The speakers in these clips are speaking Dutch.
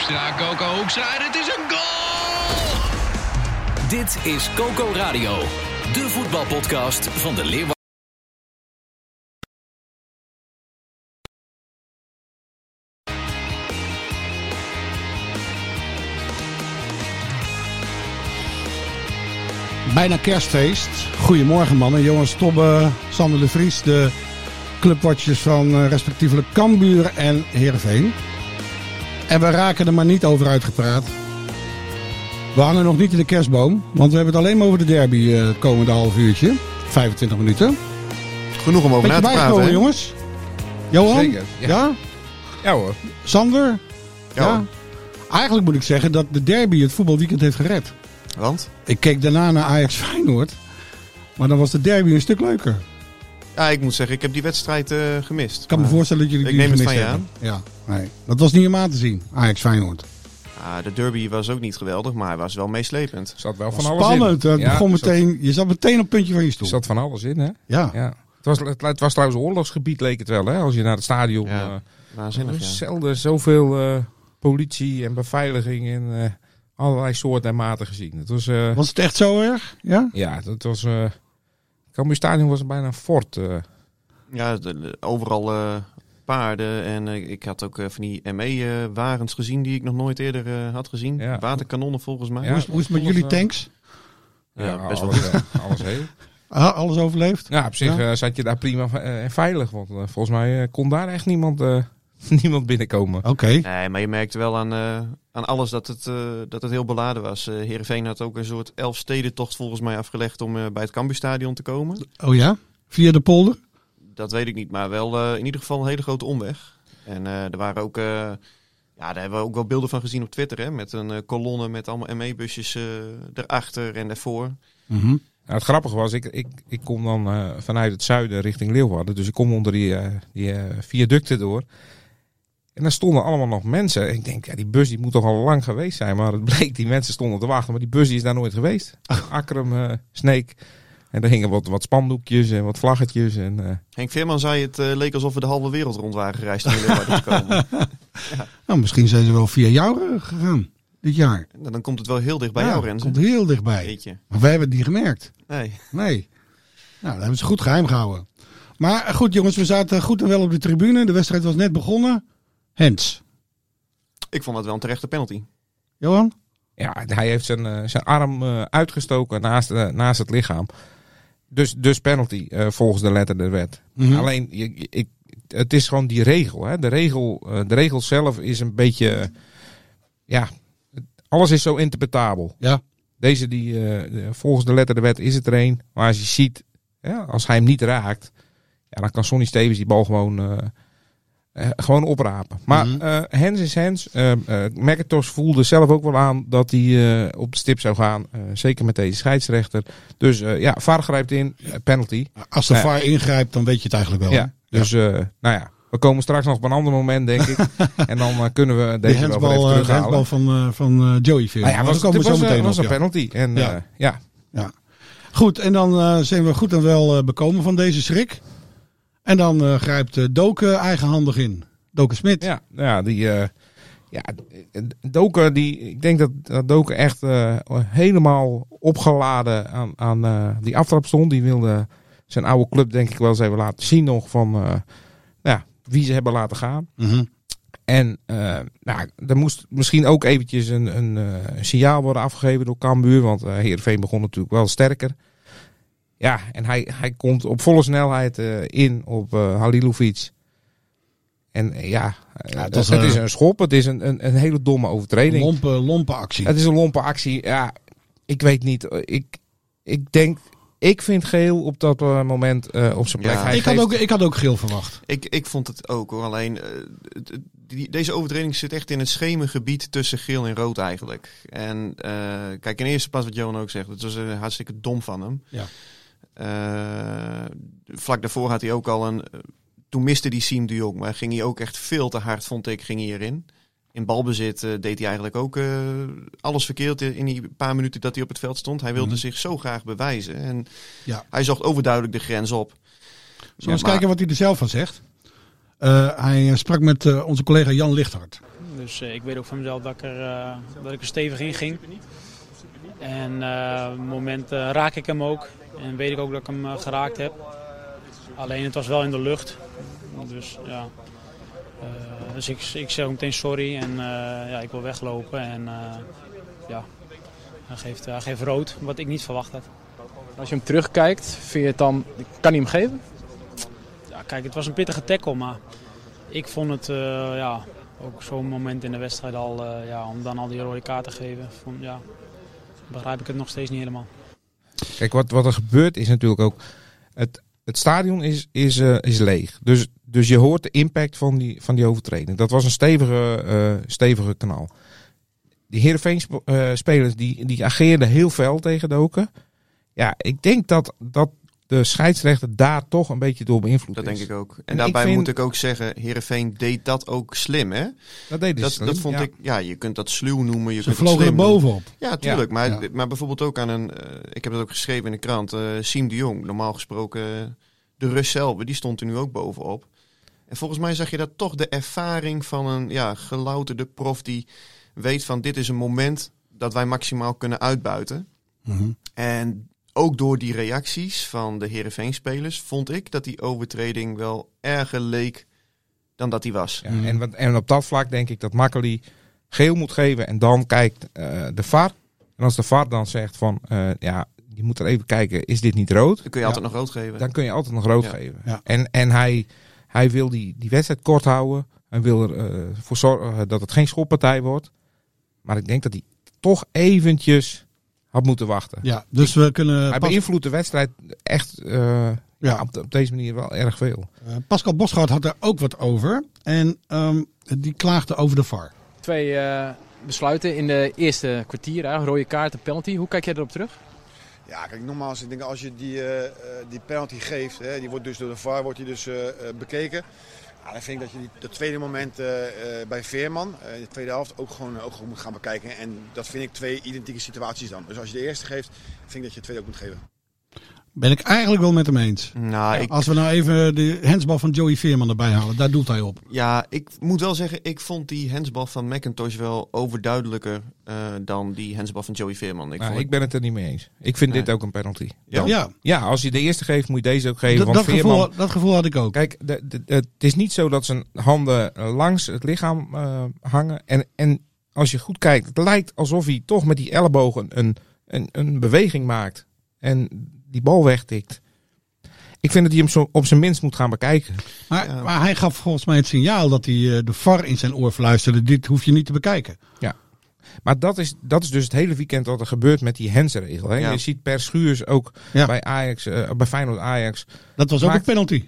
Hoekstra, Coco Hoekstra, het is een goal! Dit is Coco Radio, de voetbalpodcast van de Leeuwarden. Bijna kerstfeest. Goedemorgen mannen. Jongens Tobbe, Sander de Vries, de clubwatchers van uh, respectievelijk Cambuur en Heerenveen. En we raken er maar niet over uitgepraat. We hangen nog niet in de kerstboom, want we hebben het alleen maar over de derby uh, het komende half uurtje. 25 minuten. Genoeg om over na te praten, hè? jongens. Johan? Zeker, ja. ja? Ja hoor. Sander? Ja. hoor. Eigenlijk moet ik zeggen dat de derby het voetbalweekend heeft gered. Want? Ik keek daarna naar Ajax Feyenoord. Maar dan was de derby een stuk leuker. Ja, ik moet zeggen, ik heb die wedstrijd uh, gemist. Ik kan me voorstellen dat jullie ik die neem het gemist van je hebben. Ja, nee. Dat was niet om aan te zien, Ajax Feyenoord. Ah, de derby was ook niet geweldig, maar hij was wel meeslepend. zat wel van alles Spannend. in. Het begon meteen, je zat meteen op het puntje van je stoel. Zat van alles in, hè? Ja. ja. Het, was, het, het was trouwens oorlogsgebied, leek het wel, hè? Als je naar het stadion... Ja, uh, waanzinnig, ja. Zelden zoveel uh, politie en beveiliging en uh, allerlei soorten en maten gezien. Het was, uh, was het echt zo erg? Ja, ja dat was... Uh, Cambuur Stadion was bijna een fort. Ja, de, de, overal paarden en ik had ook van die ME-wagens gezien die ik nog nooit eerder had gezien. Ja. Waterkanonnen volgens mij. Ja, hoe, is, hoe is het met jullie tanks? Ja, best wel alles, goed. alles heel. Ah, alles overleefd? Ja, op zich ja? zat je daar prima en veilig. Want uh, volgens mij uh, kon daar echt niemand, uh, niemand binnenkomen. Oké. Okay. Nee, maar je merkte wel aan, aan alles dat het, dat het heel beladen was. Uh, Heerenveen had ook een soort elfstedentocht volgens mij afgelegd om bij het Cambuurstadion te komen. Oh ja? Via de polder? Dat weet ik niet, maar wel in ieder geval een hele grote omweg. En er waren ook... Ja, daar hebben we ook wel beelden van gezien op Twitter. Hè? Met een uh, kolonne met allemaal ME-busjes uh, erachter en daarvoor. Mm -hmm. nou, het grappige was, ik, ik, ik kom dan uh, vanuit het zuiden richting Leeuwarden. Dus ik kom onder die, die viaducten door. En daar stonden allemaal nog mensen. En ik denk, ja, die bus die moet toch al lang geweest zijn. Maar het bleek, die mensen stonden te wachten. Maar die bus die is daar nooit geweest. Akkerum, Sneek. En er hingen wat, wat spandoekjes en wat vlaggetjes. En, uh... Henk Veerman zei het uh, leek alsof we de halve wereld rond waren gereisd om hier te komen. ja. Nou, misschien zijn ze wel via jou gegaan dit jaar. Nou, dan komt het wel heel dicht bij ja, jou, Renze. komt heel dichtbij. Jeetje. Maar wij hebben het niet gemerkt. Nee. Nee. Nou, dat hebben ze goed geheim gehouden. Maar goed jongens, we zaten goed en wel op de tribune. De wedstrijd was net begonnen. Hens. Ik vond dat wel een terechte penalty. Johan? Ja, hij heeft zijn, uh, zijn arm uh, uitgestoken naast, uh, naast het lichaam. Dus, dus penalty uh, volgens de letter der wet. Mhm. Mm -hmm. Alleen, ik, ik, het is gewoon die regel. Hè? De, regel de regel zelf is een beetje... Ja, alles is zo interpretabel. Ja. Deze, die, uh, volgens de letter der wet is het er een. Maar als je ziet, ja, als hij hem niet raakt... Ja, dan kan Sonny Stevens die bal gewoon... gewoon oprapen. Maar mm -hmm. Hens is Hens. Uh, McIntosh voelde zelf ook wel aan dat hij op de stip zou gaan. Zeker met deze scheidsrechter. Dus ja, VAR grijpt in. penalty. Als de VAR ingrijpt, dan weet je het eigenlijk wel. Ja, dus nou ja. We komen straks nog op een ander moment, denk ik. en dan kunnen we deze de wel even terughalen. De handbal van, van Joey Veer. Nou ja, was, komen was, zo meteen was op, een penalty. En, ja. ja. ja. Goed, en dan zijn we goed en wel bekomen van deze schrik. En dan grijpt Doken eigenhandig in. Doken Smit. Ja, ja, die, uh, ja, Doken, die, ik denk dat, dat Doken echt uh, helemaal opgeladen aan, aan uh, die aftrap stond. Die wilde zijn oude club denk ik wel eens even laten zien nog van ja, wie ze hebben laten gaan. -hmm. En nou, er moest misschien ook eventjes een, een, een signaal worden afgegeven door Cambuur. Want Heerenveen begon natuurlijk wel sterker. Ja, en hij, hij komt op volle snelheid in op Halilovic. En ja, Ja, het, dat is, het eh, is een schop. Het is een, een, een hele domme overtreding. Lompe, lompe actie. Het is een lompe actie. Ja, ik weet niet. Ik, ik denk ik vind geel op dat eh, moment eh, op zijn plek. Ja, Hij Ik had, geeft- ook, ik had ook geel verwacht. Ik, ik vond het ook hoor. Alleen eh, die, deze overtreding zit echt in het schemengebied tussen geel en rood eigenlijk. En eh, kijk, in eerste plaats wat Johan ook zegt, het was eh, hartstikke dom van hem. Ja. Eh, vlak daarvoor had hij ook al een. eh, toen miste die Siem de Jong, maar ging hij ook echt veel te hard, vond ik, ging hij erin. In balbezit eh, deed hij eigenlijk ook eh, alles verkeerd in die paar minuten dat hij op het veld stond. Hij wilde Mhm. zich zo graag bewijzen. En Ja. hij zocht overduidelijk de grens op. Zullen we eens maar- kijken wat hij er zelf van zegt? Eh, hij sprak met eh, onze collega Jan Lichthart. Dus eh, ik weet ook van mezelf dat ik er, eh, dat ik er stevig in ging. En eh, op het moment eh, raak ik hem ook. En weet ik ook dat ik hem eh, geraakt heb. Alleen het was wel in de lucht. Dus ja. Eh, dus ik, ik zeg meteen sorry en eh, ja, ik wil weglopen. En eh, ja, hij geeft, hij geeft rood, wat ik niet verwacht had. Als je hem terugkijkt, vind je het dan, kan hij hem geven? Ja, kijk, het was een pittige tackle, maar ik vond het eh, ja, ook zo'n moment in de wedstrijd al, eh, ja, om dan al die rode kaarten te geven. Vond, ja, begrijp ik het nog steeds niet helemaal. Kijk, wat, wat er gebeurt is natuurlijk ook. Het, het stadion is, is, eh, is leeg. Dus, dus je hoort de impact van die, van die overtreding. Dat was een stevige, eh, stevige kanaal. Die Heerenveen-spelers die, die ageerden heel fel tegen Doken. Ja, ik denk dat, dat de scheidsrechter daar toch een beetje door beïnvloed Dat is. denk ik ook. En, En daarbij ik vind- moet ik ook zeggen, Heerenveen deed dat ook slim, hè? Dat deed Dat, slim, dat vond ja. ik, ja, je kunt dat sluw noemen, je Ze kunt vlogen er bovenop. Ja, tuurlijk. Maar, Ja. maar bijvoorbeeld ook aan een, eh, ik heb dat ook geschreven in de krant, eh Siem de Jong, normaal gesproken eh, de Rus zelf, die stond er nu ook bovenop. En volgens mij zag je dat toch de ervaring van een ja, gelouterde prof die weet van dit is een moment dat wij maximaal kunnen uitbuiten. Mhm. En ook door die reacties van de Heerenveen-spelers vond ik dat die overtreding wel erger leek dan dat die was. Ja, en, wat- en op dat vlak denk ik dat Makkeli geel moet geven. En dan kijkt eh, de VAR. En als de VAR dan zegt van, eh, ja, je moet er even kijken, is dit niet rood? Dan kun je altijd nog rood geven. Dan kun je altijd nog rood Ja. geven. Ja. En, en hij, hij wil die, die wedstrijd kort houden. Hij wil ervoor voor zorgen dat het geen schoppartij wordt. Maar ik denk dat hij toch eventjes had moeten wachten. Ja, dus we kunnen... hij Pas- beïnvloedt de wedstrijd echt eh, ja. op, de- op deze manier wel erg veel. eh, Pascal Bosgaard had er ook wat over. En ehm, die klaagde over de VAR. Twee eh, besluiten in de eerste kwartier, hè, rode kaart en penalty. Hoe kijk jij erop terug? Ja, kijk, nogmaals, ik denk als je die, die penalty geeft, hè, die wordt dus door de VAR wordt die dus, bekeken. Ja, dan vind ik dat je die, dat tweede moment eh, bij Veerman, in de tweede helft, ook gewoon, ook gewoon moet gaan bekijken. En dat vind ik twee identieke situaties dan. Dus als je de eerste geeft, vind ik dat je de tweede ook moet geven. Ben ik eigenlijk wel met hem eens. Nou, ik, Als we nou even de hensbal van Joey Veerman erbij halen, daar doelt hij op. Ja, ik moet wel zeggen, ik vond die hensbal van McIntosh wel overduidelijker eh, dan die hensbal van Joey Veerman. Ik Nou, vond ik ben het er niet mee eens. Ik vind Nee. dit ook een penalty. Ja? Ja, Ja, als je de eerste geeft, moet je deze ook geven. dat, want dat, Veerman, gevoel, dat gevoel had ik ook. Kijk, de, de- de- het is niet zo dat zijn handen langs het lichaam eh, hangen. En, en als je goed kijkt, het lijkt alsof hij toch met die ellebogen een, een, een beweging maakt. En die bal wegtikt. Ik vind dat hij hem zo op zijn minst moet gaan bekijken. Maar, Ja. maar hij gaf volgens mij het signaal dat hij eh, de VAR in zijn oor fluisterde. Dit hoef je niet te bekijken. Maar dat is, dat is dus het hele weekend wat er gebeurt met die hensregel. Hè? Ja. Je ziet per schuurs ook Ja. bij Ajax, eh, bij Feyenoord Ajax. Dat was ook Maakt- een penalty.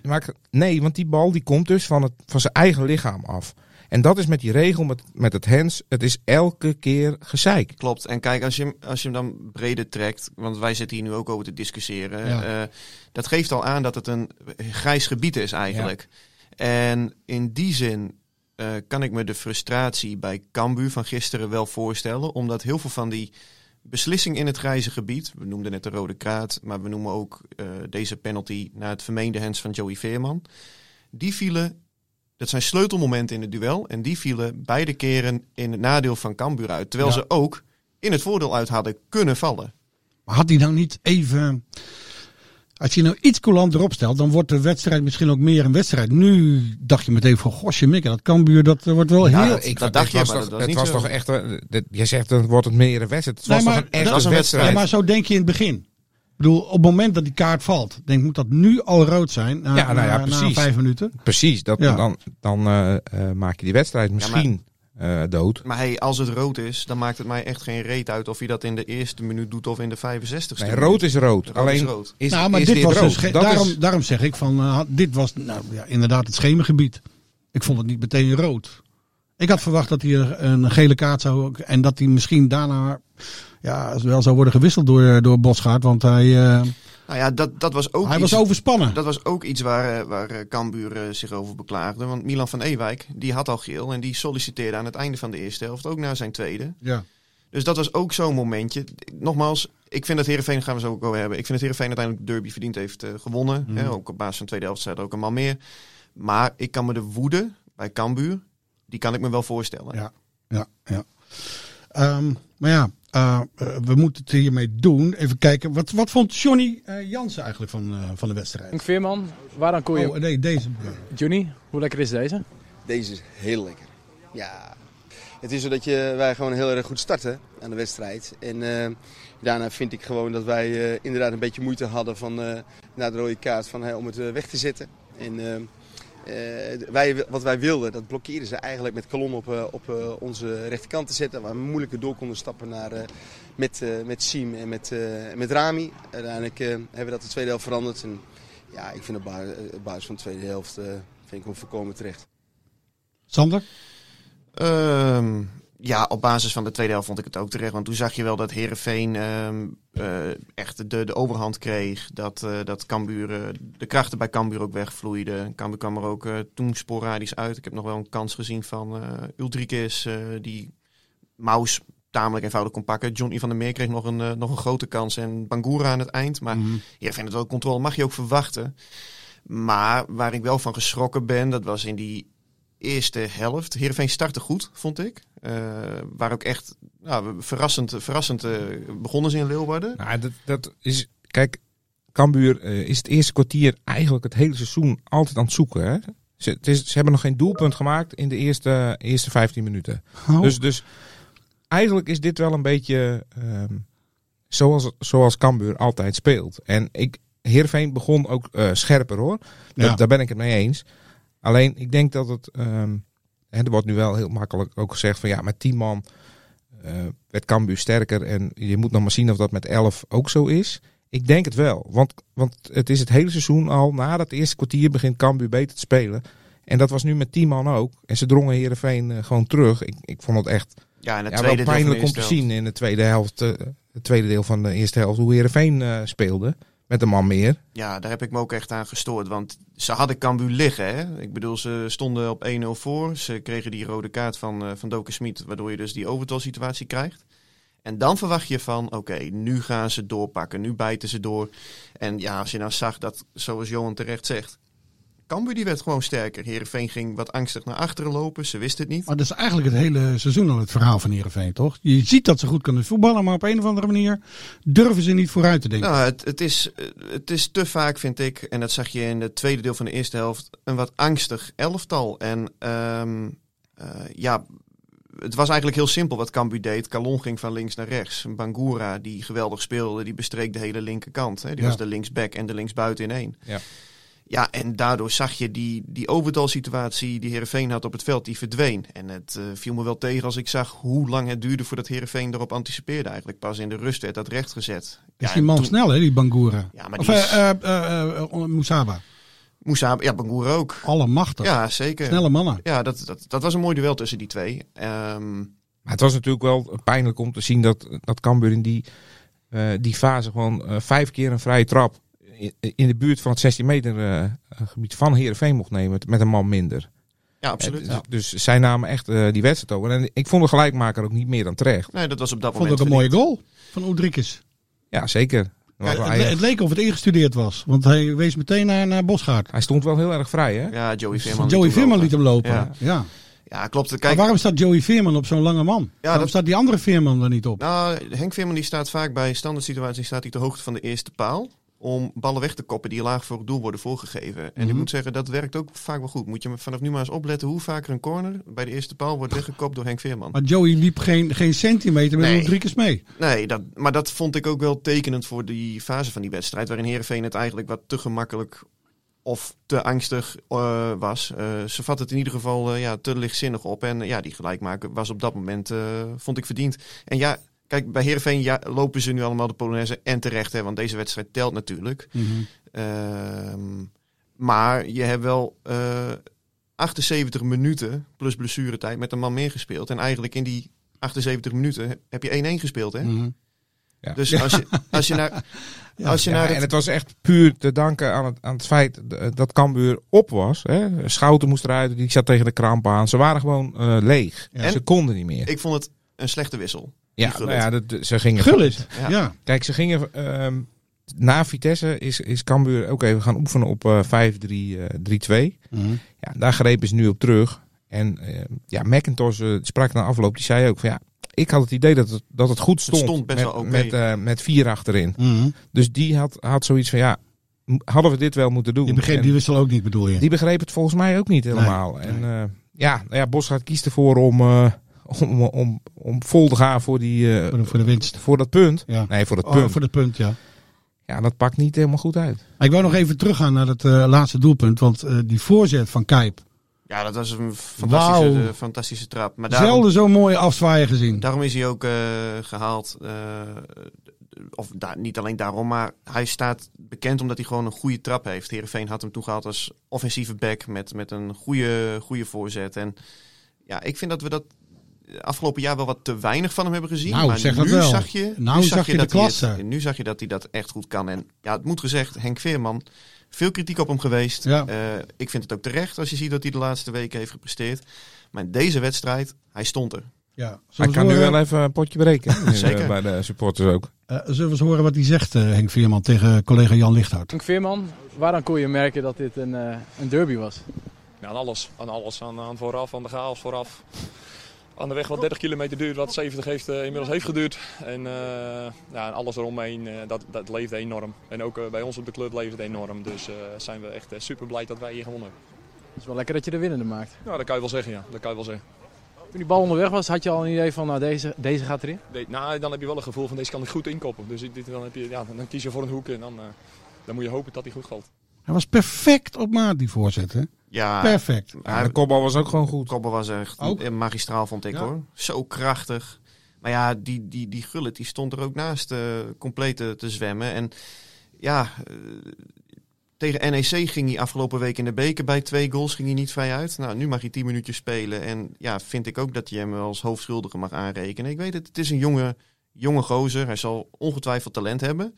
Nee, want die bal die komt dus van, het, van zijn eigen lichaam af. En dat is met die regel, met, met het hens. Het is elke keer gezeik. Klopt. En kijk, als je, hem, als je hem dan breder trekt, want wij zitten hier nu ook over te discussiëren. Ja. eh, dat geeft al aan dat het een grijs gebied is eigenlijk. En in die zin eh, kan ik me de frustratie bij Cambuur van gisteren wel voorstellen. Omdat heel veel van die beslissingen in het grijze gebied, we noemden net de rode kaart, maar we noemen ook eh, deze penalty naar het vermeende hens van Joey Veerman. Die vielen, dat zijn sleutelmomenten in het duel, en die vielen beide keren in het nadeel van Cambuur uit. Terwijl Ja. ze ook in het voordeel uit hadden kunnen vallen. Maar had hij nou niet even... Als je nou iets coulant erop stelt, dan wordt de wedstrijd misschien ook meer een wedstrijd. Nu dacht je meteen van, gosje mikke, dat Cambuur, dat eh, wordt wel Ja, heel... dat- dat dacht het je, was maar toch, dat was het was zo. toch echt. Je zegt dan wordt het meer een wedstrijd. Het Nee, was maar toch een echte dat was een wedstrijd. Ja, maar zo denk je in het begin. Ik bedoel, op het moment dat die kaart valt, denk moet dat nu al rood zijn. Na, Ja, nou ja, na- vijf minuten. Precies, dat, Ja. dan, dan eh, eh, maak je die wedstrijd misschien eh, dood. Maar hey, als het rood is, dan maakt het mij echt geen reet uit of je dat in de eerste minuut doet of in de 65ste Nee, minuut. rood is rood. Rood Alleen is rood. is, nou, maar is dit, dit was rood? dus ge- Dat daarom, is- daarom zeg ik van, dit was nou, ja, inderdaad het schemergebied. Ik vond het niet meteen rood. Ik had verwacht dat hij een gele kaart zou en dat hij misschien daarna ja, wel zou worden gewisseld door, door Bosgaard, want hij, eh, Nou ja, dat, dat was ook hij iets, was overspannen. Dat was ook iets waar, eh, waar eh, Cambuur eh, zich over beklaagde. Want Milan van Ewijk, die had al geel en die solliciteerde aan het einde van de eerste helft ook naar zijn tweede. Ja. Dus dat was ook zo'n momentje. Nogmaals, ik vind dat Heerenveen, gaan we zo ook wel hebben. Ik vind dat Heerenveen uiteindelijk de derby verdiend heeft eh, gewonnen. Mhm. Hè, ook op basis van de tweede helft staat ook een man meer. Maar ik kan me de woede bij Cambuur, die kan ik me wel voorstellen. Ja, ja, ja. Ehm, maar ja, eh, eh, we moeten het hiermee doen. Even kijken, wat, wat vond Johnny eh, Jansen eigenlijk van, eh, van de wedstrijd? Veerman, waaraan kon je... Oh, nee, deze. Johnny, hoe lekker is deze? Deze is heel lekker. Ja, het is zo dat je, wij gewoon heel erg goed starten aan de wedstrijd. En eh, daarna vind ik gewoon dat wij eh, inderdaad een beetje moeite hadden van, eh, na de rode kaart van, om het weg te zetten. En wij, wat wij wilden, dat blokkeerden ze eigenlijk met kolom op, eh, op eh, onze rechterkant te zetten. Waar we moeilijker door konden stappen naar, eh, met, eh, met Siem en met, eh, met Rami. Uiteindelijk eh, hebben we dat de tweede helft veranderd. En ja, ik vind eh, op basis van de tweede helft eh, vind ik hem voorkomen terecht. Sander? Ehm, ja, op basis van de tweede helft vond ik het ook terecht. Want toen zag je wel dat Herenveen echt de, de overhand kreeg. Dat, eh dat Cambuur, eh, de krachten bij Cambuur ook wegvloeiden. Cambuur kwam er ook eh, toen sporadisch uit. Ik heb nog wel een kans gezien van eh Ulrikes, eh, die Maus tamelijk eenvoudig kon pakken. Johnny van der Meer kreeg nog een, eh, nog een grote kans. En Bangura aan het eind. Maar Mhm. Heerenveen had wel controle, mag je ook verwachten. Maar waar ik wel van geschrokken ben, dat was in die eerste helft. Heerenveen startte goed, vond ik. Eh waar ook echt nou, verrassend, verrassend eh, begonnen ze in Leeuwarden. Nou, dat, dat is, kijk, Cambuur eh, is het eerste kwartier eigenlijk het hele seizoen altijd aan het zoeken. Hè? Ze, het is, ze hebben nog geen doelpunt gemaakt in de eerste, eerste 15 minuten. Oh. Dus, dus eigenlijk is dit wel een beetje ehm, zoals, zoals Cambuur altijd speelt. En ik, Heerenveen begon ook eh, scherper hoor. Dat-. Daar ben ik het mee eens. Alleen ik denk dat het, ehm, hè, er wordt nu wel heel makkelijk ook gezegd van ja, met 10 man eh, werd Cambuur sterker. En je moet nog maar zien of dat met 11 ook zo is. Ik denk het wel. Want, want het is het hele seizoen al. Na dat eerste kwartier begint Cambuur beter te spelen. En dat was nu met 10 man ook. En ze drongen Heerenveen eh, gewoon terug. Ik, ik vond het echt Ja, en het ja, tweede wel pijnlijk om te zien in de tweede helft. eh, het tweede deel van de eerste helft. Hoe Heerenveen eh speelde. Met een man meer. Ja, daar heb ik me ook echt aan gestoord. Want ze hadden Cambuur liggen. Hè? Ik bedoel, ze stonden op 1-0 voor. Ze kregen die rode kaart van, eh van Doken Smit. Waardoor je dus die overtalsituatie krijgt. En dan verwacht je van, oké, nu gaan ze doorpakken. Nu bijten ze door. En ja, als je nou zag dat, zoals Johan terecht zegt... Cambuur die werd gewoon sterker. Heerenveen ging wat angstig naar achteren lopen. Ze wisten het niet. Maar dat is eigenlijk het hele seizoen al het verhaal van Heerenveen, toch? Je ziet dat ze goed kunnen voetballen, maar op een of andere manier durven ze niet vooruit te denken. Nou, het, het, is, het is te vaak, vind ik, en dat zag je in het tweede deel van de eerste helft, een wat angstig elftal. En ehm, eh, ja, het was eigenlijk heel simpel wat Cambuur deed. Calon ging van links naar rechts. Bangura, die geweldig speelde, die bestreek de hele linkerkant. Hè. Die Ja. was de linksback en de linksbuiten in één. Ja. Ja, en daardoor zag je die, die overtalsituatie die Heerenveen had op het veld, die verdween. En het eh, viel me wel tegen als ik zag hoe lang het duurde voordat Heerenveen erop anticipeerde eigenlijk. Pas in de rust werd dat rechtgezet. is Ja, die man toen- snel, hè, die Bangura? Ja, maar of die is- eh, eh, Moesaba. Moussa, ja, Bangura ook. Allemachtig. Ja, zeker. Snelle mannen. Ja, dat, dat, dat was een mooi duel tussen die twee. Ehm, Maar het was natuurlijk wel pijnlijk om te zien dat, dat Cambuur in die, eh, die fase gewoon eh, vijf keer een vrije trap in, de buurt van het 16 meter eh, gebied van Heerenveen mocht nemen met, een man minder. ja, absoluut. Eh, dus, dus zij namen echt eh, die wedstrijd over. En ik vond de gelijkmaker ook niet meer dan terecht. Nee, dat was op dat Ik vond moment ook een mooie goal van Oedrikes. Ja, zeker. Ja, het, leek of het ingestudeerd was, want hij wees meteen naar, naar Bosgaard. Hij stond wel heel erg vrij, hè? Ja, Joey Veerman. Joey liet hem Veerman lopen. liet hem lopen. Ja. Ja. Ja, klopt. Maar Kijk, waarom staat Joey Veerman op zo'n lange man? waarom dat- staat die andere Veerman er niet op? nou, Henk Veerman die staat vaak bij standaard situaties staat hij ter hoogte van de eerste paal. Om ballen weg te koppen die laag voor het doel worden voorgegeven. En ik Mhm. moet zeggen, dat werkt ook vaak wel goed. Moet je vanaf nu maar eens opletten hoe vaker een corner bij de eerste paal wordt weggekopt door Henk Veerman. Maar Joey liep geen, geen centimeter met Nee. Oedrikes mee. Nee, dat, maar dat vond ik ook wel tekenend voor die fase van die wedstrijd. Waarin Heerenveen het eigenlijk wat te gemakkelijk of te angstig eh, was. Eh, ze vat het in ieder geval eh, ja, te lichtzinnig op. En ja, die gelijkmaker was op dat moment, vond ik, verdiend. En ja, kijk, bij Heerenveen ja, lopen ze nu allemaal de Polonaise. En terecht, hè, want deze wedstrijd telt natuurlijk. Mhm. Ehm, maar je hebt wel eh, 78 minuten plus blessuretijd met een man meer gespeeld. En eigenlijk in die 78 minuten heb je 1-1 gespeeld. Hè? Mhm. Ja. Dus als je, als je naar... Als je Ja, naar en het was echt puur te danken aan het, aan het feit dat Cambuur op was. Hè. Schouten moest eruit, die zat tegen de kramp aan. Ze waren gewoon eh, leeg. Ja. Ze konden niet meer. Ik vond het een slechte wissel. Ja, nou ja dat, ze gingen... Gullit, Ja. ja. Kijk, ze gingen... ehm, na Vitesse is, is Cambuur ook even gaan oefenen op eh 5-3-2. Mhm. Ja, daar grepen ze nu op terug. En eh, ja, McIntosh eh, sprak na afloop, die zei ook van ja, ik had het idee dat het, dat het goed stond. stond best met, wel oké. met, eh, met vier achterin. Mhm. Dus die had, had zoiets van ja, m- hadden we dit wel moeten doen? Die begreep En die wissel ook niet, bedoel je? die begreep het volgens mij ook niet helemaal. Nee, en eh, ja, nou ja, Bosgaard kiest ervoor om, eh, om, om, om vol te gaan voor, die, eh, voor, de, voor de winst. voor dat punt. Ja. Nee, voor dat Oh, punt. voor dat punt, ja. Ja, dat pakt niet helemaal goed uit. Ik wou nog even teruggaan naar het eh, laatste doelpunt. Want eh, die voorzet van Kijp. Ja, dat was een fantastische, fantastische trap. Maar daarom, Zelden zo'n mooie afzwaaien gezien. daarom is hij ook eh, gehaald. eh, of daar, niet alleen daarom, maar hij staat bekend omdat hij gewoon een goede trap heeft. Heerenveen had hem toegehaald als offensieve back met, met een goede, goede voorzet. En ja, ik vind dat we dat afgelopen jaar wel wat te weinig van hem hebben gezien. Nou, maar zeg nu wel. Zag je, Nou nu zag je de dat hij het- klasse. nu zag je dat hij dat echt goed kan. En ja, het moet gezegd, Henk Veerman, veel kritiek op hem geweest. Ja. Eh, ik vind het ook terecht als je ziet dat hij de laatste weken heeft gepresteerd. Maar in deze wedstrijd, hij stond er. Ja. Hij kan nu wel even een potje breken. eh, Zeker. Bij de supporters ook. eh, zullen we eens horen wat hij zegt, eh, Henk Veerman, tegen collega Jan Lichthout. Henk Veerman, waaraan kon je merken dat dit een, eh, een derby was? Ja, aan alles. Aan alles. Aan, aan vooraf, aan de chaos vooraf. Aan de weg wat 30 kilometer duurt, wat 70 heeft, eh, inmiddels heeft geduurd. En, eh, ja, en alles eromheen, eh, dat, dat leefde enorm. En ook bij ons op de club leeft het enorm. Dus eh, zijn we echt super blij dat wij hier gewonnen hebben. Het is wel lekker dat je de winnende maakt. Ja, dat kan je wel zeggen, ja. Dat kan je wel zeggen. Toen die bal onderweg was, had je al een idee van nou, deze, deze gaat erin? De- nou, dan heb je wel een gevoel van deze kan ik goed inkoppen. Dus dit, dan, heb je, ja, dan kies je voor een hoek en dan, eh, dan moet je hopen dat hij goed valt. Hij was perfect op maat, die voorzet. Ja, Perfect. Ja, de kopbal was ook gewoon goed. Koppel was echt Ook? eh, magistraal, vond ik Ja. hoor. Zo krachtig. Maar ja, die, die, die Gullit die stond er ook naast eh compleet te, te zwemmen. En ja, eh, tegen NEC ging hij afgelopen week in de beker bij twee goals ging hij niet vrij uit. Nou, nu mag hij tien minuutjes spelen. En ja, vind ik ook dat je hem wel als hoofdschuldige mag aanrekenen. Ik weet het, het is een jonge, jonge gozer. Hij zal ongetwijfeld talent hebben.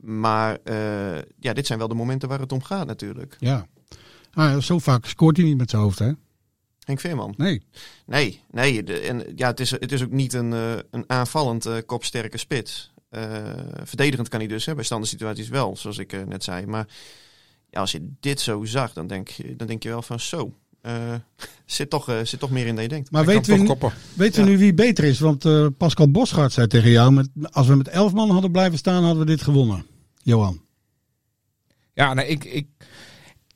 Maar eh, ja, dit zijn wel de momenten waar het om gaat natuurlijk. Ja. Ah, zo vaak scoort hij niet met zijn hoofd, hè? Henk Veerman. Nee. Nee, nee. De, en ja, het, is, het is ook niet een, eh, een aanvallend eh, kopsterke spits. Eh, verdedigend kan hij dus, hè, bij standaard situaties wel, zoals ik net zei. Maar ja, als je dit zo zag, dan denk, je- dan denk je wel van zo. eh, zit, toch, eh, zit toch meer in dan je denkt. Maar weten we, koppen. weten we nu wie beter is? Want eh, Pascal Bosgaard zei tegen jou, met, als we met elf man hadden blijven staan, hadden we dit gewonnen. Johan. Ja, nee, ik, ik.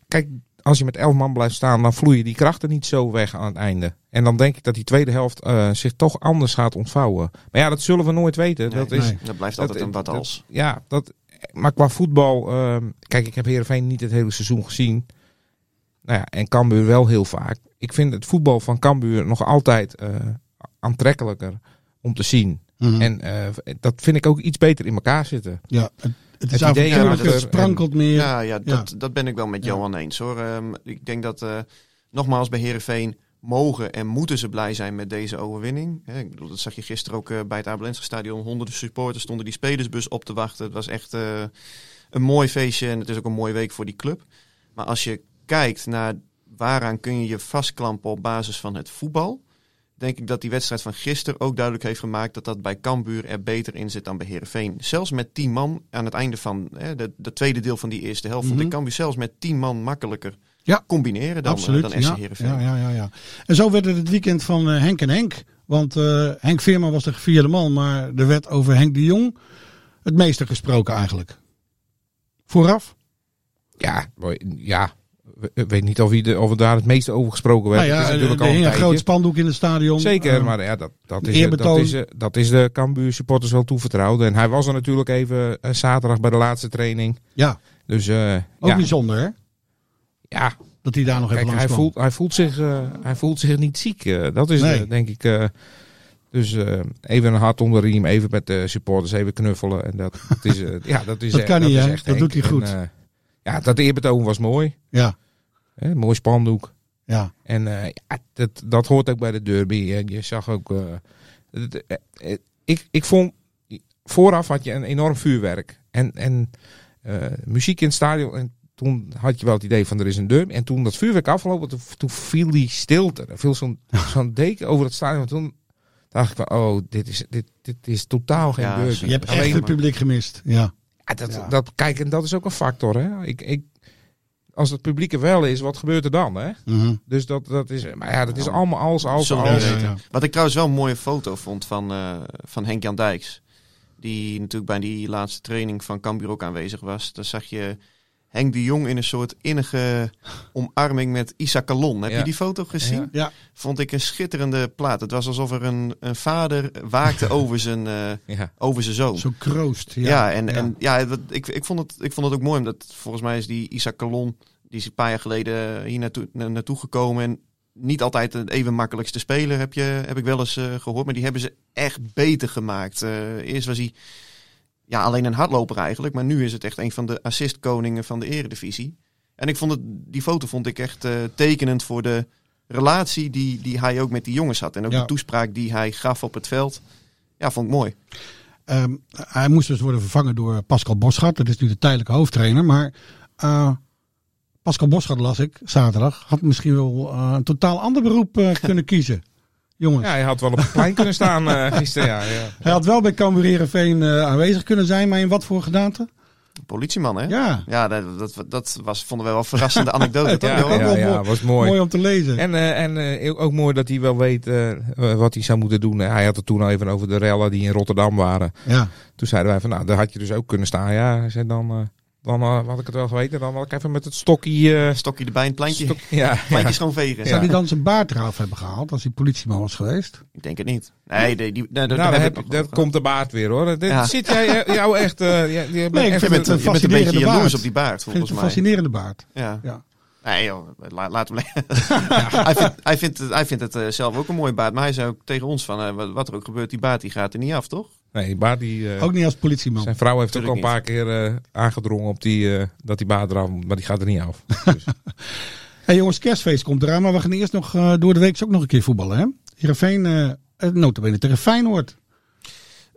Kijk, als je met elf man blijft staan, dan vloeien die krachten niet zo weg aan het einde. En dan denk ik dat die tweede helft eh, zich toch anders gaat ontvouwen. Maar ja, dat zullen we nooit weten. Nee, dat is, nee. Dat blijft dat- altijd een wat dat- als. Ja, dat, maar qua voetbal. ehm, kijk, ik heb Heerenveen niet het hele seizoen gezien. Nou ja, en Cambuur wel heel vaak. Ik vind het voetbal van Cambuur nog altijd eh, aantrekkelijker om te zien. Mhm. En eh, dat vind ik ook iets beter in elkaar zitten. ja, het, het is Het idee erachter het sprankelt meer. Ja, ja, dat, Ja. dat ben ik wel met Ja. Johan eens hoor. Ehm, ik denk dat, eh, nogmaals, bij Herenveen mogen en moeten ze blij zijn met deze overwinning. Hè, ik bedoel, dat zag je gisteren ook eh, bij het Abelense stadion. Honderden supporters stonden die spelersbus op te wachten. Het was echt eh, een mooi feestje en het is ook een mooie week voor die club. Maar als je kijkt naar waaraan kun je je vastklampen op basis van het voetbal... denk ik dat die wedstrijd van gisteren ook duidelijk heeft gemaakt... dat dat bij Cambuur er beter in zit dan bij Herenveen. Zelfs met 10 man aan het einde van hè, de, de tweede deel van die eerste helft... vond Mhm. ik Cambuur zelfs met 10 man makkelijker Ja. combineren dan, Absoluut. eh, dan SC ja, Heerenveen. ja, ja, ja, ja. En zo werd het het weekend van eh, Henk en Henk. Want eh, Henk Veerman was de gevierde man, maar er werd over Henk de Jong het meeste gesproken eigenlijk. Vooraf? Ja, mooi. ja. Ik weet niet of, hij de, of daar het meeste over gesproken werd. Nou ja, Het is natuurlijk er al een hing een groot spandoek in het stadion. Zeker, Eh, maar ja, dat, dat, is, dat, eerbetoon. is, dat is de Cambuur supporters wel toevertrouwd. En hij was er natuurlijk even eh, zaterdag bij de laatste training. Ja, Dus eh, ook ja, bijzonder hè? Ja. Dat hij daar nog Kijk, even hij langs voelt, hij, voelt zich, eh, hij voelt zich niet ziek. eh, dat is Nee. eh, denk ik. eh, dus eh, even een hart onder de riem, even met de supporters, even knuffelen. En dat, dat is, eh, ja, dat is Dat eh, kan hij, is hè? echt Dat Henk. doet hij goed. En, eh, ja, dat eerbetoon was mooi. Ja. Hè, mooi spandoek. Ja. En eh, ja, dat, dat hoort ook bij de derby. En je zag ook. eh, het- eh, ik, ik vond. Vooraf had je een enorm vuurwerk. En, en eh, muziek in het stadion. En toen had je wel het idee van er is een derby. En toen dat vuurwerk afgelopen, toen, toen viel die stilte. Er viel zo'n zo'n deken over het stadion. Toen dacht ik van, oh, dit is, dit, dit is totaal geen Ja, derby. je hebt echt het publiek gemist. Ja. Ja, dat, Dat, kijk, en dat is ook een factor. Hè? Ik, ik, als het publiek er wel is, wat gebeurt er dan? Hè? Mhm. Dus dat, dat is, maar ja, dat is allemaal als, als. Wat ik trouwens wel een mooie foto vond van, eh, van Henk-Jan Dijks. Die natuurlijk bij die laatste training van Cambuur ook aanwezig was. Daar zag je Henk de Jong in een soort innige omarming met Isa Kalon. Heb Ja. je die foto gezien? Ja. Ja. Vond ik een schitterende plaat. Het was alsof er een, een vader waakte over zijn, eh, over zijn zoon. Zo kroost. Ja, Ja, en, Ja. en ja, dat, ik, ik, vond het, ik vond het ook mooi. Omdat volgens mij is die Isa Kalon, die is een paar jaar geleden hier naartoe, na- naartoe gekomen. En niet altijd de even makkelijkste speler, heb, je, heb ik wel eens eh, gehoord. Maar die hebben ze echt beter gemaakt. Eh, eerst was hij ja, alleen een hardloper eigenlijk. Maar nu is het echt een van de assistkoningen van de eredivisie. En ik vond het, die foto vond ik echt eh, tekenend voor de relatie die, die hij ook met die jongens had. En ook Ja. de toespraak die hij gaf op het veld. Ja, vond ik mooi. Ehm, hij moest dus worden vervangen door Pascal Boschart. Dat is nu de tijdelijke hoofdtrainer. Maar eh, Pascal Boschart, las ik zaterdag, had misschien wel eh, een totaal ander beroep kunnen kiezen. Jongens. Ja, hij had wel op het plein kunnen staan eh, gisteren. Ja, ja. Hij had wel bij Cambuur Heerenveen eh aanwezig kunnen zijn, maar in wat voor gedaante? Politieman, hè? Ja. Ja, dat, dat, dat was, vonden we wel een verrassende anekdote. toch, Ja, ja, ja, was mooi. Mooi om te lezen. En, eh, en eh, ook mooi dat hij wel weet eh, wat hij zou moeten doen. Hij had het toen al even over de rellen die in Rotterdam waren. Ja. Toen zeiden wij van, nou, daar had je dus ook kunnen staan. Ja, hij zei dan, eh, dan eh, had ik het wel geweten. Dan had ik even met het stokje... eh, Stokje erbij, een plantje, Stok- ja, plantje ja. schoonvegen. Zou hij dan zijn baard eraf hebben gehaald als hij politieman was geweest? Ik denk het niet. Nee, die, die, daar- Nou, daar heb ik komt de baard weer hoor. Dit Ja. Zit jij eh, jou echt... eh, ja, je bent Nee, ik vind het een een fascinerende beetje jaloers baard. op die baard, Ik vind volgens het mij. een fascinerende baard. Ja. Ja. Nee joh, la- laat hem hij, vindt, hij, vindt het, hij vindt het zelf ook een mooie baard. Maar hij zei ook tegen ons van, wat, wat er ook gebeurt, die baard die gaat er niet af, toch? Nee, die baard die... eh, Ook niet als politieman. Zijn vrouw heeft ook al een paar keer eh, aangedrongen op die, eh, dat die eraf moet, maar die gaat er niet af. Hey jongens, kerstfeest komt eraan, maar we gaan eerst nog eh, door de week ook nog een keer voetballen. Hè? Heerenveen, eh notabene tegen Feyenoord.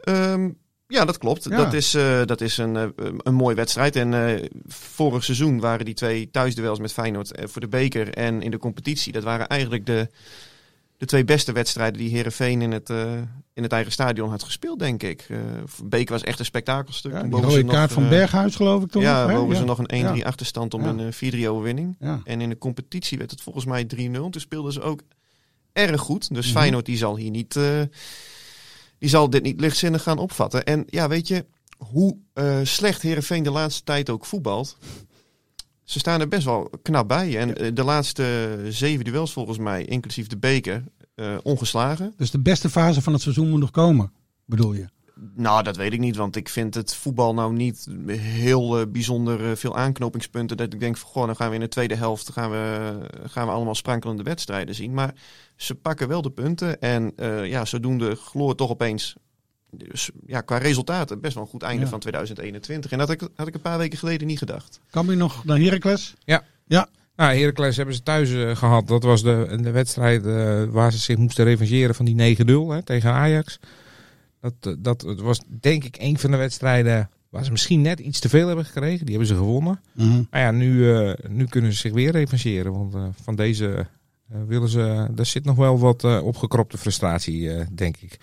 Ehm, ja, dat klopt. Ja. Dat is, eh, dat is een, eh, een mooie wedstrijd. En eh, vorig seizoen waren die twee thuisduels met Feyenoord voor de beker en in de competitie. Dat waren eigenlijk de, de twee beste wedstrijden die Herenveen in het, eh, in het eigen stadion had gespeeld, denk ik. Eh beker was echt een spektakelstuk. Ja, die rode kaart nog, van eh, Berghuis geloof ik toch? Ja, nog, boven ze nog een 1-3 Ja. achterstand om een eh, 4-3 overwinning. En in de competitie werd het volgens mij 3-0. Toen speelden ze ook erg goed. Dus Mhm. Feyenoord die zal hier niet... die zal dit niet lichtzinnig gaan opvatten. En ja, weet je, hoe eh, slecht Herenveen de laatste tijd ook voetbalt. Ze staan er best wel knap bij. En eh, de laatste zeven duels volgens mij, inclusief de beker, eh, ongeslagen. Dus de beste fase van het seizoen moet nog komen, bedoel je? Nou, dat weet ik niet, want ik vind het voetbal nou niet heel eh, bijzonder eh, veel aanknopingspunten. Dat ik denk, van, goh, dan gaan we in de tweede helft gaan we, gaan we allemaal sprankelende wedstrijden zien. Maar ze pakken wel de punten en eh, ja, zodoende gloort toch opeens dus, ja, qua resultaten best wel een goed einde Ja. van 2021. En dat had ik, had ik een paar weken geleden niet gedacht. Kan je nog naar Heracles? Ja. Ja. Nou, Heracles hebben ze thuis eh, gehad. Dat was de, de wedstrijd eh, waar ze zich moesten revancheren van die 9-0 hè, tegen Ajax. Dat, eh, dat het was denk ik een van de wedstrijden waar ze misschien net iets te veel hebben gekregen. Die hebben ze gewonnen. Mhm. Maar ja, nu, eh, nu kunnen ze zich weer revancheren. Want van deze eh, willen ze... Er zit nog wel wat eh, opgekropte frustratie, eh, denk ik.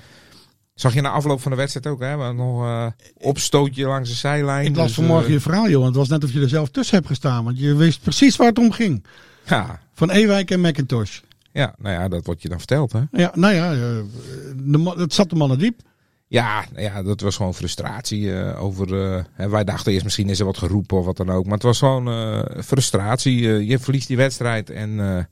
Zag je na afloop van de wedstrijd ook, hè? Nog eh opstootje langs de zijlijn. Ik las Dus, vanmorgen eh, je verhaal, joh. Het was net of je er zelf tussen hebt gestaan. Want je wist precies waar het om ging. Ja. Van Ewijk en McIntosh. Ja, nou ja, dat wordt je dan verteld, hè? Ja, nou ja, eh, de, het zat de mannen diep. Ja, nou ja, dat was gewoon frustratie over. wij dachten eerst misschien is er wat geroepen of wat dan ook. Maar het was gewoon frustratie. Je verliest die wedstrijd en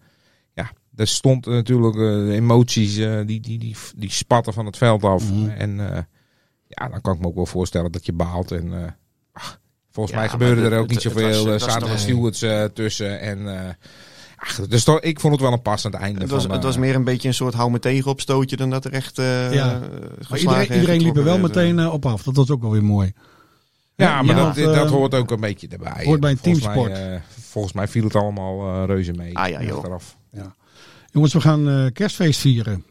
eh, ja, er stond natuurlijk eh, de emoties eh, die, die, die, die spatten van het veld af. Mhm. En eh, ja, dan kan ik me ook wel voorstellen dat je baalt. En eh, ach, Volgens Ja, mij gebeurde er ook niet het- zoveel. Er zaten nog- wat stewards eh, tussen. En, eh, ach, dus toch, ik vond het wel een passend einde. Het was, van, het was eh, meer een beetje een soort hou me tegen opstootje dan dat er echt eh Ja. eh, Maar iedereen, en iedereen liep er wel meteen eh, op af. Dat was ook wel weer mooi. Ja, maar dat, dat eh, hoort ook een beetje erbij. hoort bij een Volgens teamsport. Mij, eh, volgens mij viel het allemaal eh, reuze mee. Ah ja, joh. achteraf. Jongens, we gaan eh, kerstfeest vieren.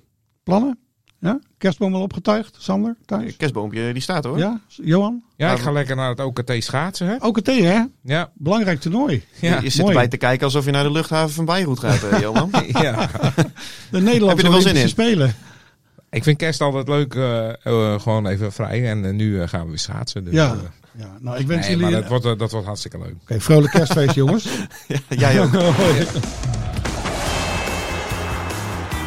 Plannen? Ja? Kerstboom al opgetuigd? Sander? Thuis? Kerstboompje, die staat hoor. Ja? Johan? Ja, ik ga lekker naar het OKT schaatsen. Hè? Thee, hè? Ja. Belangrijk toernooi. Ja. je, je zit mooi. erbij te kijken alsof je naar de luchthaven van Beirut gaat, eh, Johan. ja. De Nederlandse Heb je er wel zin Olympische in? Spelen. Ik vind kerst altijd leuk. eh, eh, gewoon even vrij. En nu gaan we weer schaatsen. Dus, Ja. ja. Nou, ik wens nee, jullie... maar dat wordt, dat wordt hartstikke leuk. Oké, vrolijk kerstfeest, jongens. Jij ook.